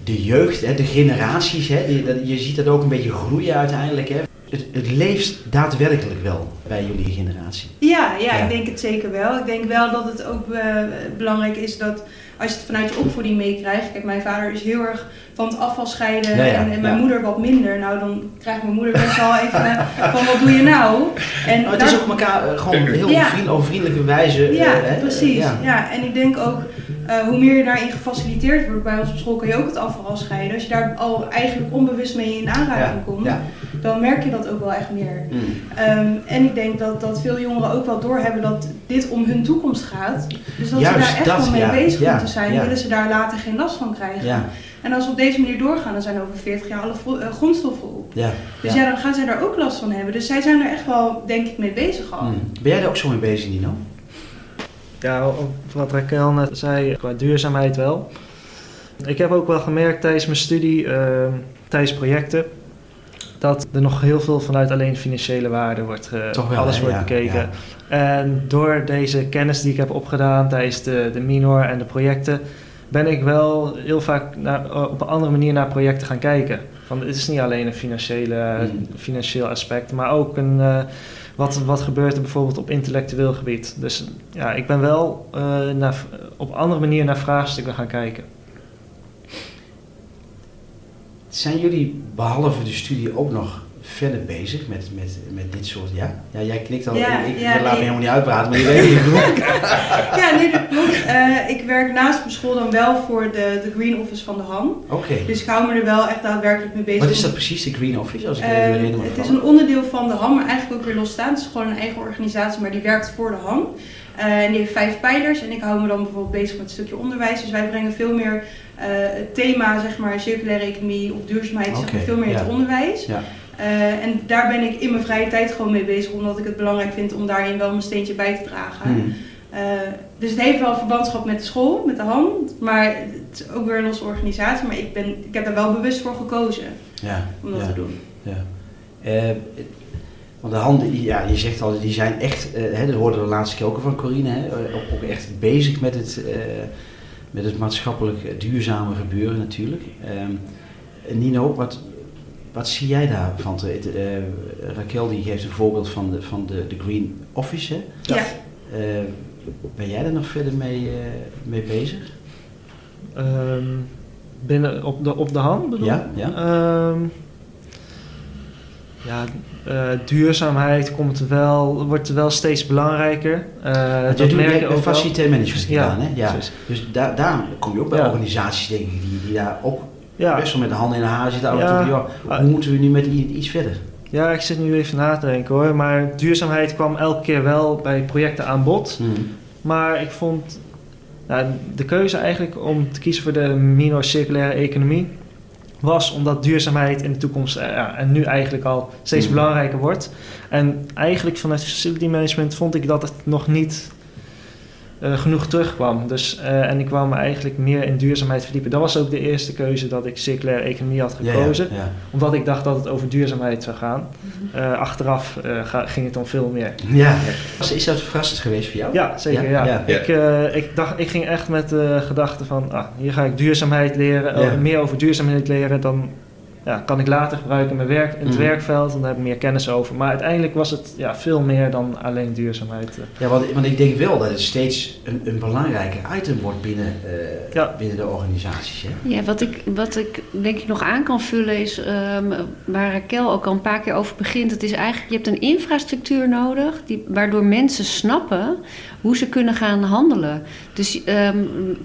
de jeugd, hè, de generaties, hè, die, dat, je ziet dat ook een beetje groeien uiteindelijk. Hè. Het, het leeft daadwerkelijk wel bij jullie generatie. Ja, ja, Ja. ik denk het zeker wel. Ik denk wel dat het ook eh, belangrijk is dat als je het vanuit je opvoeding meekrijgt. Kijk, mijn vader is heel erg van het afval scheiden Ja, ja, en, en mijn ja. moeder wat minder. Nou, dan krijgt mijn moeder best wel even eh, van wat doe je nou? En Maar het daar- is op elkaar eh, gewoon heel Ja. vriend, op vriendelijke wijze. eh, Ja, hè, precies. ja. Ja. en ik denk ook, eh, hoe meer je daarin gefaciliteerd wordt, bij ons op school kan je ook het afval scheiden. Als je daar al eigenlijk onbewust mee in aanraking Ja, komt, ja. dan merk je dat ook wel echt meer. Hmm. Ehm, en ik denk dat, dat veel jongeren ook wel doorhebben dat dit om hun toekomst gaat. Dus dat Juist ze daar echt dat, wel mee ja. bezig Ja, moeten zijn. ja. Willen ze daar later geen last van krijgen. En als we op deze manier doorgaan, dan zijn over 40 jaar alle eh, grondstoffen op. ja. Dus ja. ja. dan gaan zij daar ook last van hebben. Dus zij zijn er echt wel, denk ik, mee bezig al. Hmm. Ben jij er ook zo mee bezig, Nino? Ja, wat Raquel net zei, qua duurzaamheid wel. Ik heb ook wel gemerkt tijdens mijn studie, eh, tijdens projecten, dat er nog heel veel vanuit alleen financiële waarde wordt, Toch wel, alles hè? wordt Ja, bekeken. En door deze kennis die ik heb opgedaan tijdens de, de minor en de projecten, ben ik wel heel vaak naar, eh, op een andere manier naar projecten gaan kijken. Van, het is niet alleen een financiële, Mm. financieel aspect, maar ook een, eh, wat, wat gebeurt er bijvoorbeeld op intellectueel gebied. Dus ja, ik ben wel eh, naar, op een andere manier naar vraagstukken gaan kijken. Zijn jullie behalve de studie ook nog verder bezig met, met, met dit soort, ja? Ja, jij knikt al, Ja, ik, ik ja, laat me helemaal niet uitpraten, maar je weet ik bedoel. Ja, nee, dat klopt. Eh, ik werk naast mijn school dan wel voor de, de Green Office van de HAN. Oké. Dus ik hou me er wel echt daadwerkelijk mee bezig. Wat is dat precies, de Green Office, als ik Eh, even herinner me het is een onderdeel van de HAM, maar eigenlijk ook weer losstaand. Het is gewoon een eigen organisatie, maar die werkt voor de HAM. Eh, en die heeft vijf pijlers en ik hou me dan bijvoorbeeld bezig met een stukje onderwijs. Dus wij brengen veel meer het thema, zeg maar, circulaire economie of duurzaamheid, zeg maar, veel meer in ja. het onderwijs. Ja. Eh, en daar ben ik in mijn vrije tijd gewoon mee bezig, omdat ik het belangrijk vind om daarin wel mijn steentje bij te dragen. Hmm. Eh, dus het heeft wel verbandschap met de school, met de HAM, maar het is ook weer een losse organisatie. Maar ik, ben, ik heb daar wel bewust voor gekozen Ja, om dat ja, te doen. ja. Eh, want de handen, ja, je zegt al, die zijn echt, hè, dat hoorden we de laatste keer ook van Corine, hè, ook, ook echt bezig met het, met het maatschappelijk duurzame gebeuren natuurlijk. Ehm, Nino, wat, wat zie jij daarvan? te- het, eh, Raquel die geeft een voorbeeld van de, van de, de Green Office. Hè? Ja. Eh, ben jij er nog verder mee, eh, mee bezig? Ehm, binnen op de, op de hand bedoel Ja, ja. Ehm, ja, eh, duurzaamheid komt wel, wordt wel steeds belangrijker. Eh, jij dat doet merk je je hebt ook wel. facilitair management Ja, gedaan, hè? Ja. precies. Dus daar, daar kom je ook bij Ja. organisaties, denk ik, die, die daar ook Ja, best wel met de handen in de haar zitten. Ja. toe hoe moeten we nu met iets verder? Ja, ik zit nu even na te denken hoor. Maar duurzaamheid kwam elke keer wel bij projecten aan bod. Hmm. Maar ik vond nou, de keuze eigenlijk om te kiezen voor de minor circulaire economie was omdat duurzaamheid in de toekomst eh, ja, en nu eigenlijk al steeds Mhm. belangrijker wordt. En eigenlijk vanuit facility management vond ik dat het nog niet eh, genoeg terugkwam. Dus, eh, en ik wou me eigenlijk meer in duurzaamheid verdiepen. Dat was ook de eerste keuze dat ik circulaire economie had gekozen. Ja, ja. Omdat ik dacht dat het over duurzaamheid zou gaan. Eh, achteraf eh, ga- ging het dan veel meer. ja. Was- Is dat verrassend geweest voor jou? Ja, zeker. Ja? Ja. Ja. Ik, eh, ik, dacht, ik ging echt met de gedachte van, ah, hier ga ik duurzaamheid leren, Ja. meer over duurzaamheid leren. Dan ja, kan ik later gebruiken in, mijn werk, in het Mhm. werkveld. En daar heb ik meer kennis over. Maar uiteindelijk was het ja, veel meer dan alleen duurzaamheid. eh. Ja, want, want ik denk wel dat het steeds een, een belangrijker item wordt binnen, eh, Ja. binnen de organisaties. Hè? Ja, wat ik, wat ik denk ik nog aan kan vullen is ehm, waar Raquel ook al een paar keer over begint. Het is eigenlijk, je hebt een infrastructuur nodig die, waardoor mensen snappen hoe ze kunnen gaan handelen. Dus ehm,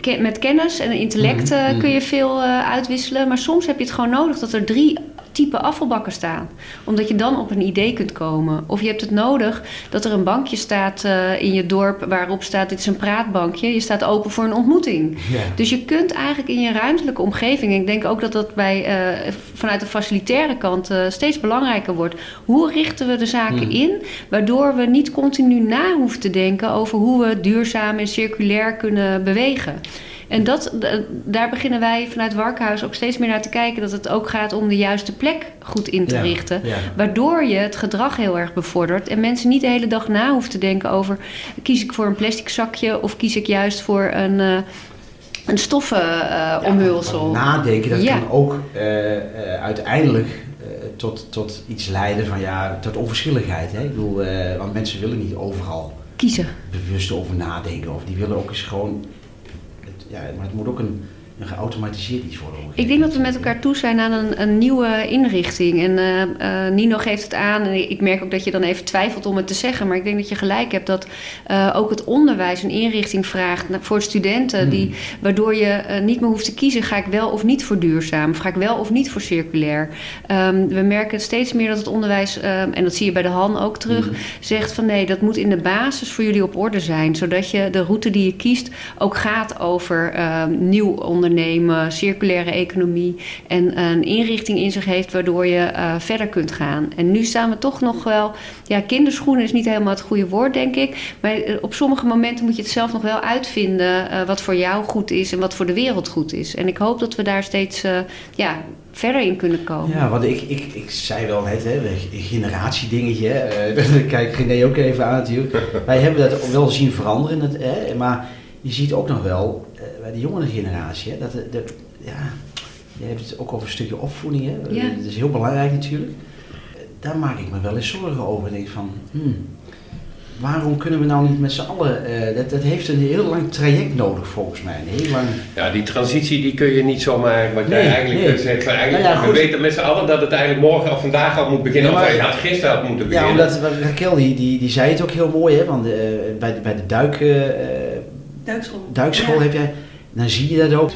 ke- met kennis en intellect eh, Mhm, mhm. kun je veel eh, uitwisselen. Maar soms heb je het gewoon nodig dat er drie type afvalbakken staan. Omdat je dan op een idee kunt komen. Of je hebt het nodig dat er een bankje staat eh, in je dorp waarop staat dit is een praatbankje. Je staat open voor een ontmoeting. Dus je kunt eigenlijk in je ruimtelijke omgeving, en ik denk ook dat dat bij, eh, vanuit de facilitaire kant eh, steeds belangrijker wordt. Hoe richten we de zaken Hmm. in, waardoor we niet continu na hoeven te denken over hoe we duurzaam en circulair kunnen bewegen. En dat, daar beginnen wij vanuit Warkhuis ook steeds meer naar te kijken. Dat het ook gaat om de juiste plek goed in te Ja. richten. Ja. Waardoor je het gedrag heel erg bevordert. En mensen niet de hele dag na hoeven te denken over... kies ik voor een plastic zakje of kies ik juist voor een, eh een stoffen eh, omhulsel. Nadenken, dat kan ook eh, uiteindelijk tot, tot iets leiden van ja, tot onverschilligheid. Hè? Ik bedoel, want mensen willen niet overal Kiezen. bewust over nadenken. Of die willen ook eens gewoon. Ja, maar het moet ook een, een geautomatiseerd iets een Ik denk dat we met elkaar toe zijn aan een, een nieuwe inrichting. En eh, eh, Nino geeft het aan. En ik merk ook dat je dan even twijfelt om het te zeggen. Maar ik denk dat je gelijk hebt dat eh, ook het onderwijs een inrichting vraagt voor studenten. Hmm. Die, waardoor je niet meer hoeft te kiezen: ga ik wel of niet voor duurzaam? Of ga ik wel of niet voor circulair? Ehm, we merken steeds meer dat het onderwijs, ehm, en dat zie je bij de Han ook terug, Mhm. zegt van nee, dat moet in de basis voor jullie op orde zijn. Zodat je de route die je kiest ook gaat over ehm, nieuw ondernemen, circulaire economie. En een inrichting in zich heeft waardoor je eh, verder kunt gaan. En nu staan we toch nog wel. Ja, kinderschoenen is niet helemaal het goede woord, denk ik. Maar eh, op sommige momenten moet je het zelf nog wel uitvinden. eh, wat voor jou goed is en wat voor de wereld goed is. En ik hoop dat we daar steeds ja, verder in kunnen komen. Ja, want ik, ik, ik zei wel net, hè, een generatiedingetje. Eh, Kijk René ook even aan natuurlijk. Wij hebben dat wel zien veranderen. Het, hè, maar je ziet ook nog wel bij de jongere generatie, hè, dat de, de- ja, je hebt het ook over een stukje opvoeding. Hè. Ja. Dat is heel belangrijk natuurlijk. Eh, Daar maak ik me wel eens zorgen over. Ik denk van, hmm, waarom kunnen we nou niet met z'n allen... eh, dat, dat heeft een heel lang traject nodig volgens mij. Een heel lang... Ja, die transitie die kun je niet zomaar, wat jij Nee, eigenlijk nee. zegt, van eigenlijk, Nou ja, we weten met z'n allen dat het eigenlijk morgen of vandaag al moet beginnen, Ja, maar- of je had gisteren al moeten Ja, beginnen. omdat Raquel die, die, die zei het ook heel mooi, hè, want eh, bij, de, bij de duik, eh, eh, Duikschool. duikschool Ja. heb jij, dan zie je dat ook.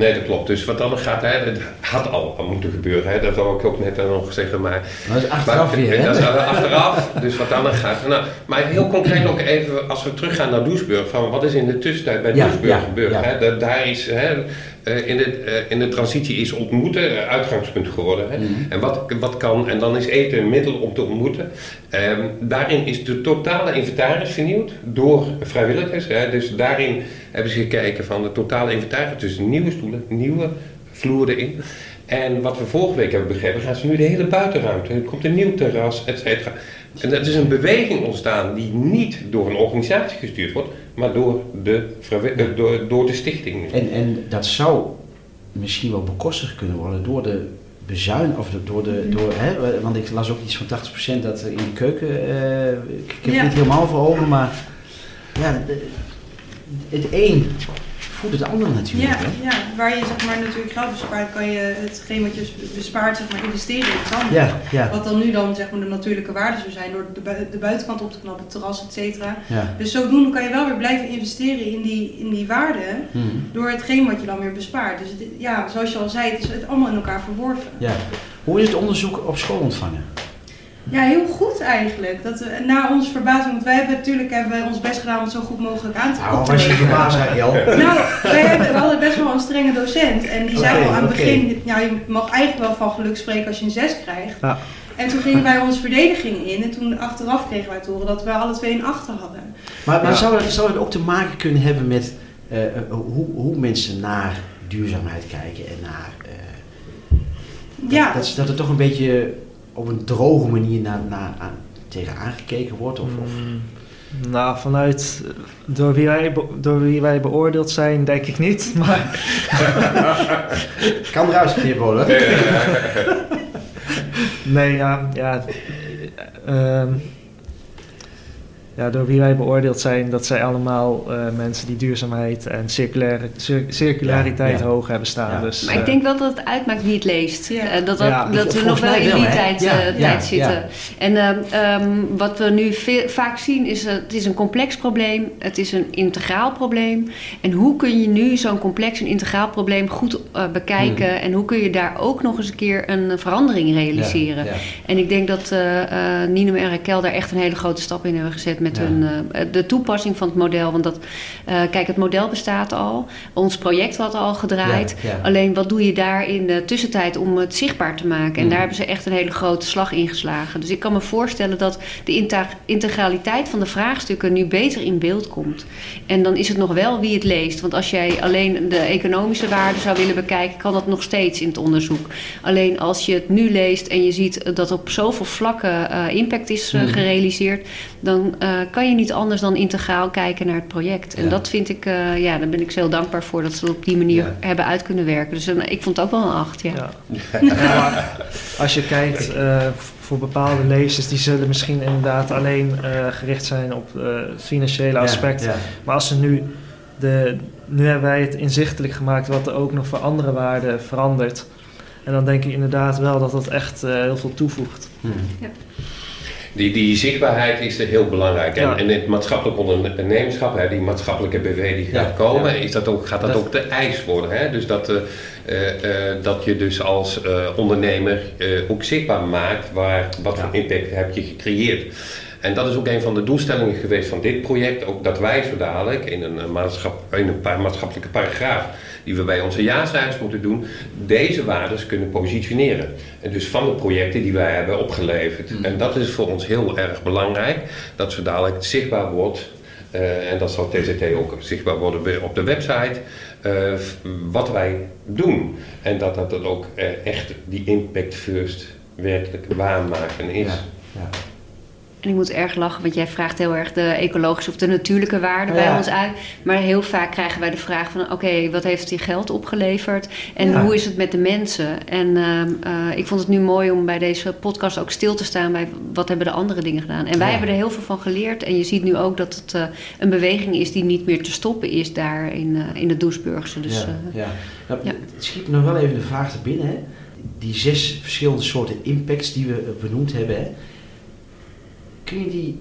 Nee, dat klopt. Dus wat dan gaat, hè, het had al moeten gebeuren. Hè, dat wou ik ook net nog zeggen, maar... Dat is achteraf maar, weer, hè? Dat is achteraf, dus wat dan gaat. Nou, maar heel concreet ook even, als we teruggaan naar Doesburg, van wat is in de tussentijd bij Ja, Doesburg ja, gebeurd? ja. Hè? Dat, daar is, hè, eh, in, de, eh, in de transitie is ontmoeten eh, uitgangspunt geworden. Hè? Mhm. En wat, wat kan, en dan is eten een middel om te ontmoeten. Ehm, daarin is de totale inventaris vernieuwd door vrijwilligers. Hè? Dus daarin hebben ze gekeken van de totale inventaris, dus nieuwe nieuwe vloeren in. En wat we vorige week hebben begrepen, gaan ze nu de hele buitenruimte. Er komt een nieuw terras, et cetera. En dat is een beweging ontstaan die niet door een organisatie gestuurd wordt, maar door de, eh, door, door de stichting. En, en dat zou misschien wel bekostigd kunnen worden door de bezuin, of door de, door, hè, want ik las ook iets van 80% dat in de keuken, eh, ik, heb Ja. het niet helemaal voor ogen, maar ja, de- het een voedt het ander natuurlijk. Ja, hè? ja, waar je zeg maar natuurlijk geld bespaart, kan je hetgeen wat je bespaart zeg maar investeren in het ander. Ja, ja, Wat dan nu dan zeg maar de natuurlijke waarden zou zijn door de, de buitenkant op te knappen, het terras, et cetera. ja. Dus zodoende kan je wel weer blijven investeren in die, in die waarden Mhm. door hetgeen wat je dan weer bespaart. Dus het, ja, zoals je al zei, het is het allemaal in elkaar verworven. ja. Hoe is het onderzoek op school ontvangen? Ja, heel goed eigenlijk. Dat we, na onze verbazing, want wij hebben natuurlijk hebben wij ons best gedaan om het zo goed mogelijk aan te Nou, was je verbaasd, Ariel? Nou, wij hebben, we hadden best wel een strenge docent. En die zei al aan het begin, nou, je mag eigenlijk wel van geluk spreken als je een 6 krijgt. Ja. En toen gingen wij onze verdediging in. En toen achteraf kregen wij te horen dat we alle twee een achter hadden. Maar, maar Ja. zou, het, zou het ook te maken kunnen hebben met eh, eh, hoe, hoe mensen naar duurzaamheid kijken en naar... eh, Ja, dat, dat er toch een beetje op een droge manier naar, naar, aan, tegen aangekeken wordt? Of, of, Mm, Nou, vanuit eh, door wie, wij, door wie wij beoordeeld zijn, denk ik niet. Maar kan eruit geknipt worden. nee, ja, ja, eh, ehm, ja, door wie wij beoordeeld zijn, dat zijn allemaal eh, mensen die duurzaamheid en circulaire, cir- circulariteit Ja, ja. hoog hebben staan. Ja. Dus, Maar ik eh, denk wel dat het uitmaakt wie het leest. Ja. Eh, dat dat, Ja, dat we nog wel in die tijd, Ja, eh, ja, tijd zitten. ja. En ehm, ehm, wat we nu veel, vaak zien is, eh, het is een complex probleem. Het is een integraal probleem. En hoe kun je nu zo'n complex en integraal probleem goed eh, bekijken? Hmm. En hoe kun je daar ook nog eens een keer een verandering realiseren? Ja, ja. En ik denk dat eh eh Ninem en Raquel daar echt een hele grote stap in hebben gezet met Ja. hun, eh, de toepassing van het model. Want dat, eh, kijk, het model bestaat al. Ons project had al gedraaid. Ja. Alleen wat doe je daar in de tussentijd om het zichtbaar te maken? En Mm. daar hebben ze echt een hele grote slag in geslagen. Dus ik kan me voorstellen dat de integraliteit van de vraagstukken nu beter in beeld komt. En dan is het nog wel wie het leest. Want als jij alleen de economische waarde zou willen bekijken, kan dat nog steeds in het onderzoek. Alleen als je het nu leest en je ziet dat op zoveel vlakken eh, impact is Mm. gerealiseerd, dan kan je niet anders dan integraal kijken naar het project. En Ja. dat vind ik, eh, ja, daar ben ik zo heel dankbaar voor dat ze op die manier Ja. hebben uit kunnen werken. Dus een- ik vond het ook wel een acht, ja. Ja. Als je kijkt eh, voor bepaalde lezers, die zullen misschien inderdaad alleen eh, gericht zijn op eh, het financiële Ja, aspect. ja. Maar als ze nu, de, nu hebben wij het inzichtelijk gemaakt wat er ook nog voor andere waarden verandert. En dan denk ik inderdaad wel dat dat echt eh, heel veel toevoegt. Hmm. Die, die zichtbaarheid is er heel belangrijk. En, Ja. en het maatschappelijk ondernemerschap, hè, die maatschappelijke BV die gaat Ja, komen, ja. is dat ook, gaat dat, Dat- ook de eis worden. Hè? Dus dat, eh, eh, eh, dat je dus als ondernemer ook zichtbaar maakt waar, wat voor impact heb je gecreëerd. En dat is ook een van de doelstellingen geweest van dit project. Ook dat wij zo dadelijk in een, eh, maatschap, in een paar maatschappelijke paragraaf die we bij onze jaarcijfers moeten doen, deze waarden kunnen positioneren. En dus van de projecten die wij hebben opgeleverd. Mm. En dat is voor ons heel erg belangrijk, dat zo dadelijk zichtbaar wordt. eh, en dat zal TZT ook zichtbaar worden op de website. eh, wat wij doen. En dat dat dan ook echt die impact first werkelijk waarmaken is. Ja, ja. En ik moet erg lachen, want jij vraagt heel erg de ecologische of de natuurlijke waarde bij ons uit. Maar heel vaak krijgen wij de vraag van, oké, wat heeft die geld opgeleverd? En Ja. hoe is het met de mensen? En ehm, eh, ik vond het nu mooi om bij deze podcast ook stil te staan bij wat hebben de andere dingen gedaan. En wij Ja. hebben er heel veel van geleerd. En je ziet nu ook dat het eh, een beweging is die niet meer te stoppen is daar in, eh, in de Doesburgse. Dus, ja, ja. Nou, ja. Het schiet nog wel even de vraag te binnen. Hè. Die zes verschillende soorten impacts die we benoemd hebben. Hè. Kun je die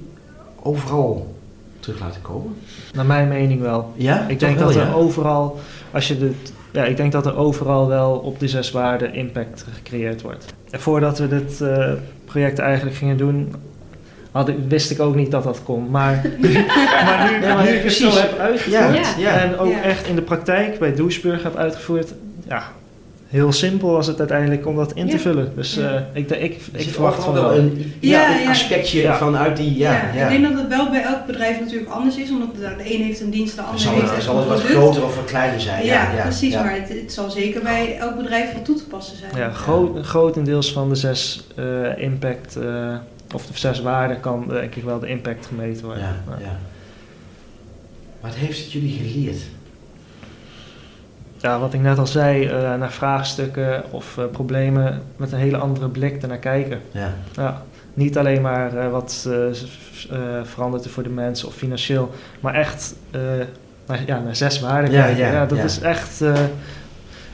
overal terug laten komen? Naar mijn mening wel. Ja, Ik toch denk wel, dat er ja? overal, als je de, ja, ik denk dat er overal wel op de zes waarden impact gecreëerd wordt. En voordat we dit eh, project eigenlijk gingen doen, had ik, wist ik ook niet dat dat kon. Maar, maar nu, maar nu ik het zo precies. heb uitgevoerd Ja, ja. en ook Ja. echt in de praktijk bij Doesburg heb uitgevoerd, ja, heel simpel was het uiteindelijk om dat in te vullen. Dus Ja. eh, ik, ik, ik, zit verwacht van wel wel. een, ja, Ja, een aspectje Ja. vanuit die... Ja, Ja, ja. ik denk dat het wel bij elk bedrijf natuurlijk anders is, omdat de een heeft een dienst, de ander zal, heeft het, echt zal een het wat groter of wat kleiner zijn. Ja, Ja, precies, ja. maar het, het zal zeker bij elk bedrijf wel toe te passen zijn. Ja, groot, grotendeels van de zes eh, impact, eh, of de zes waarden, kan denk ik wel de impact gemeten worden. Ja. ja. Wat heeft het jullie geleerd? Ja, wat ik net al zei, eh, naar vraagstukken of eh, problemen met een hele andere blik ernaar kijken. Ja, Ja, niet alleen maar eh, wat verandert er voor de mensen of financieel, maar echt eh, naar, ja, naar zes waarden Ja, kijken. ja, Ja, dat ja. is echt eh,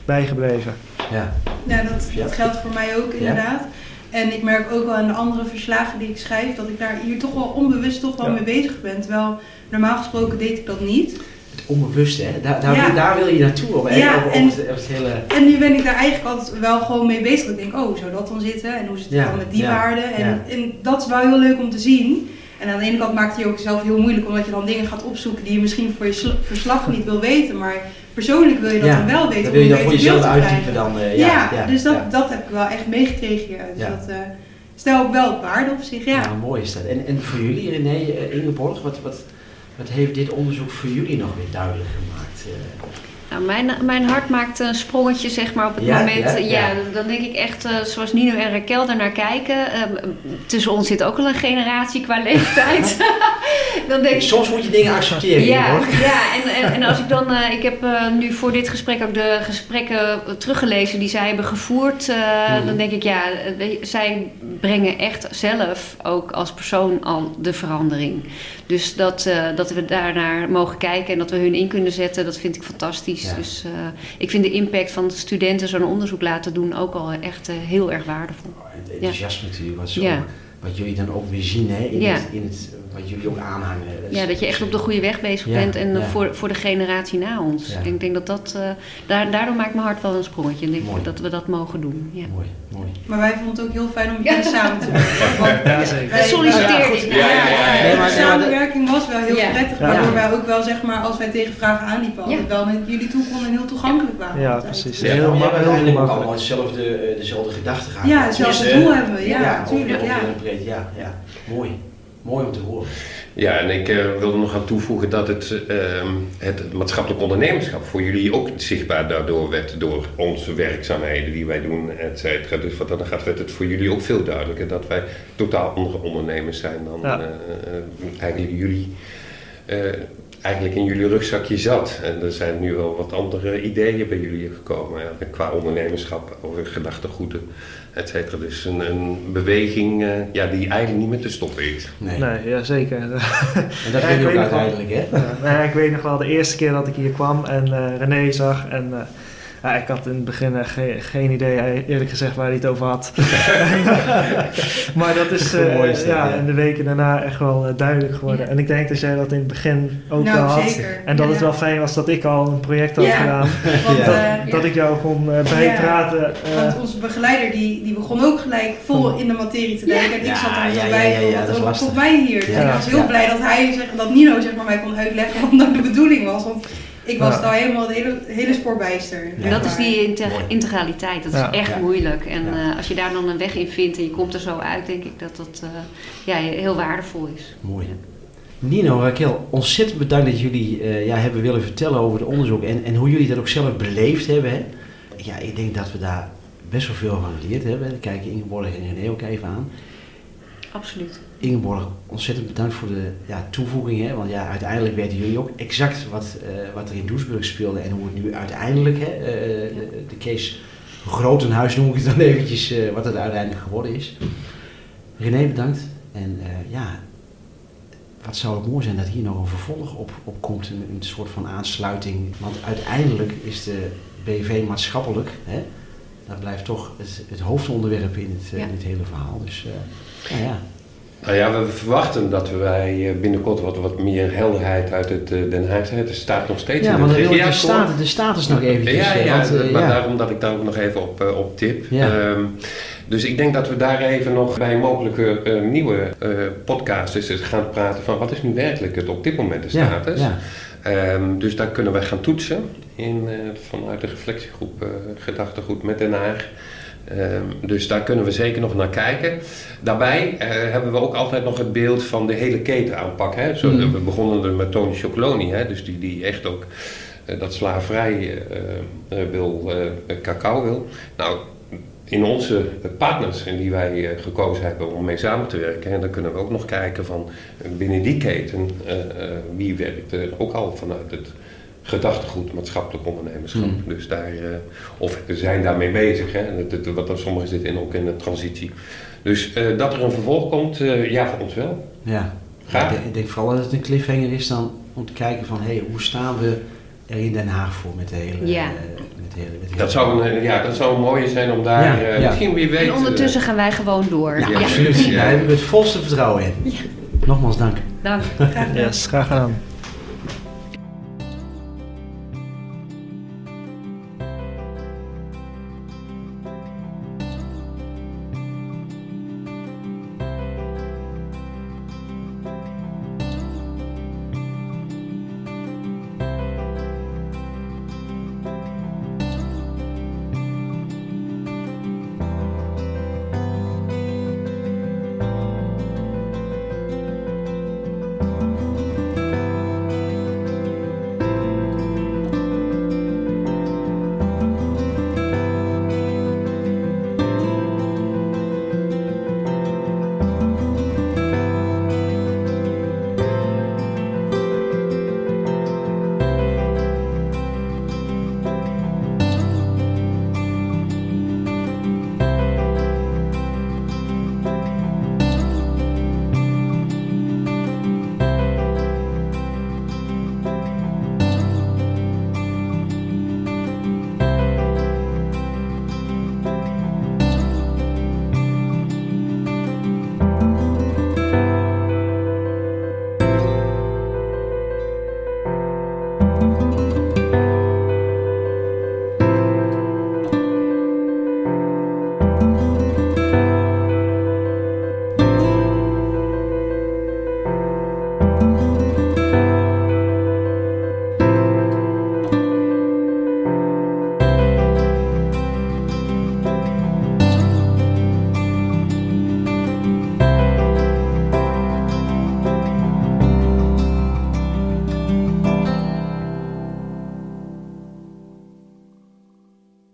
bijgebleven. ja. Ja, dat, geldt voor mij ook inderdaad. En ik merk ook wel aan de andere verslagen die ik schrijf, dat ik daar hier toch wel onbewust toch wel Ja. mee bezig ben. Terwijl normaal gesproken deed ik dat niet. Het onbewuste, hè? Daar, daar, Ja. wil, daar wil je naartoe. Op, Ja, op, op, en- het, op het hele... En nu ben ik daar eigenlijk altijd wel gewoon mee bezig. Ik denk, oh, zou dat dan zitten? En hoe zit het Ja, dan met die waarden? En, en dat is wel heel leuk om te zien. En aan de ene kant maakt het je ook zelf heel moeilijk, omdat je dan dingen gaat opzoeken die je misschien voor je sl- verslag niet wil weten. Maar persoonlijk wil je dat dan wel weten. Dan wil je dan voor jezelf uitdiepen dan. eh, Ja, ja, ja, dus dat, dat heb ik wel echt meegekregen hieruit. Ja. Dat, eh, stel ook wel op waarde op zich, ja. Ja, mooi is dat. En, en voor jullie, René, eh, Ingeborg, wat, wat, wat heeft dit onderzoek voor jullie nog weer duidelijk gemaakt? Nou, mijn, mijn hart maakt een sprongetje zeg maar, op het Ja, moment. ja, Ja, ja. dan denk ik echt, eh, zoals Nino en Raquel daarnaar kijken. eh, tussen ons zit ook al een generatie qua leeftijd. dan denk ik, Soms moet je dingen accepteren, ja, Ingeborg. ja en, en, en als ik dan, eh, ik heb nu voor dit gesprek ook de gesprekken teruggelezen die zij hebben gevoerd. Mhm. Dan denk ik, ja, zij brengen echt zelf ook als persoon al de verandering. Dus dat, dat we daarnaar mogen kijken en dat we hun in kunnen zetten, dat vind ik fantastisch. Ja. Dus eh, ik vind de impact van de studenten zo'n onderzoek laten doen ook al echt eh, heel erg waardevol. Het enthousiasme natuurlijk, wat, zo, wat jullie dan ook weer zien hè, in, het, in het, wat jullie ook aanhangen. Ja, dat je echt op de goede weg bezig Ja, bent en eh, ja. voor, voor de generatie na ons. Ja. En ik denk dat dat, eh, daar, daardoor maakt mijn hart wel een sprongetje. En ik denk dat we dat mogen doen. Ja. Mooi, mooi. Maar wij vonden het ook heel fijn om met jullie samen te werken. Want Ja, zeker. wij- Ja, ik. goed. Ja, ja, ja, ja. Nee, maar- de samenwerking was wel heel Ja. prettig, Ja. waardoor wij ook wel, zeg maar, als wij tegen vragen aanliepen, altijd wel naar jullie toe konden en heel toegankelijk waren. Ja, precies. Ja, Heel heel makkelijk. allemaal hetzelfde, eh, dezelfde gedachtegang. Ja, hetzelfde doel hebben we, ja, over- tuurlijk, over ja. heel breed, ja, ja. Mooi. Mooi om te horen. Ja, en ik eh, wilde nog aan toevoegen dat het, ehm, het maatschappelijk ondernemerschap voor jullie ook zichtbaar daardoor werd door onze werkzaamheden die wij doen, et cetera. Dus wat dan gaat, werd het voor jullie ook veel duidelijker dat wij totaal andere ondernemers zijn dan Ja. eh, eh, eigenlijk jullie. eh, eigenlijk in jullie rugzakje zat. En er zijn nu wel wat andere ideeën bij jullie gekomen. Ja, qua ondernemerschap, over gedachtegoeden, et cetera. Dus een, een beweging eh, ja, die eigenlijk niet meer te stoppen is. Nee. Nee, ja, zeker. En dat Ja, vind ik je ook uiteindelijk, hè? Ja, nou ja, ik weet nog wel de eerste keer dat ik hier kwam en eh, René zag. En ja, ik had in het begin eh, ge- geen idee, eh, eerlijk gezegd, waar hij het over had. maar dat is eh, is ja, ja. in de weken daarna echt wel duidelijk geworden. Ja. En ik denk dat jij dat in het begin ook Nou, wel had. zeker. En dat Ja, het ja. wel fijn was dat ik al een project had Ja. gedaan. Want, Ja. eh, Dat, dat ik jou kon eh, bijpraten. eh, Want onze begeleider die, die begon ook gelijk vol in de materie te denken. En ik Ja, zat er ja, bij ja, van, ja, dat lastig. mij hier? Dus ik was heel Ja. blij dat hij, zeg, dat Nino zeg maar, mij kon uitleggen wat nou de bedoeling was. Want ik was Ja. daar helemaal het hele, hele spoor bijster. Ja. En dat is die integraliteit. Dat Ja. is echt Ja. moeilijk. En Ja. eh, als je daar dan een weg in vindt en je komt er zo uit, denk ik dat dat eh, ja, heel waardevol is. Mooi. Nino, Raquel, ontzettend bedankt dat jullie eh, ja, hebben willen vertellen over het onderzoek en, en hoe jullie dat ook zelf beleefd hebben. Hè? Ja, ik denk dat we daar best wel veel van geleerd hebben. Kijken Ingeborg en René ook even aan. Absoluut. Ingeborg, ontzettend bedankt voor de ja, toevoeging. Hè? Want ja, uiteindelijk weten jullie ook exact wat, eh, wat er in Doesburg speelde en hoe het nu uiteindelijk, hè, eh, de, de case Grotenhuis noem ik het dan eventjes, eh, wat het uiteindelijk geworden is. René, bedankt. En eh, ja, wat zou het mooi zijn dat hier nog een vervolg op, op komt, een, een soort van aansluiting. Want uiteindelijk is de BV maatschappelijk, hè? dat blijft toch het, het hoofdonderwerp in het, eh, Ja. in het hele verhaal. Dus eh, ja, ja. Nou ja, we verwachten dat wij eh, binnenkort wat, wat meer helderheid uit het eh, Den Haag hebben. Het staat nog steeds Ja, in maar dan de, regeerakkoord. status, de status nog eventjes. Ja, eh, ja, want, maar ja. daarom dat ik daar ook nog even op, op tip. Ehm, dus ik denk dat we daar even nog bij een mogelijke nieuwe podcast eens gaan praten van wat is nu werkelijk het op dit moment de status. Ehm, dus daar kunnen we gaan toetsen in, vanuit de reflectiegroep Gedachtegoed met Den Haag. Ehm, dus daar kunnen we zeker nog naar kijken. Daarbij eh, hebben we ook altijd nog het beeld van de hele keten aanpak. Hè? Zo, Mm. We begonnen er met Tony Chocoloni, hè? dus die, die echt ook eh, dat slaverij eh, wil, cacao wil. Nou, in onze partners en die wij gekozen hebben om mee samen te werken, en dan kunnen we ook nog kijken van binnen die keten wie werkt er ook al vanuit het gedachtegoed maatschappelijk ondernemerschap. Mm. Dus daar, eh, of we zijn daarmee bezig, hè? Het- wat er sommigen zitten in, ook in de transitie. Dus eh, dat er een vervolg komt, eh, ja, voor ons wel. ja. Graag. Ik, denk, ik denk vooral dat het een cliffhanger is dan om te kijken van hey, hoe staan we er in Den Haag voor met de hele... Ja. met de hele, met de hele- Dat zou, een, ja, dat zou een mooie zijn om daar Ja, eh, ja. misschien wie weet... En ondertussen gaan wij gewoon door. Ja, Ja. absoluut. Ja. Daar heb ik het volste vertrouwen in. Nogmaals dank. Dank. Graag gedaan. yes, graag gedaan.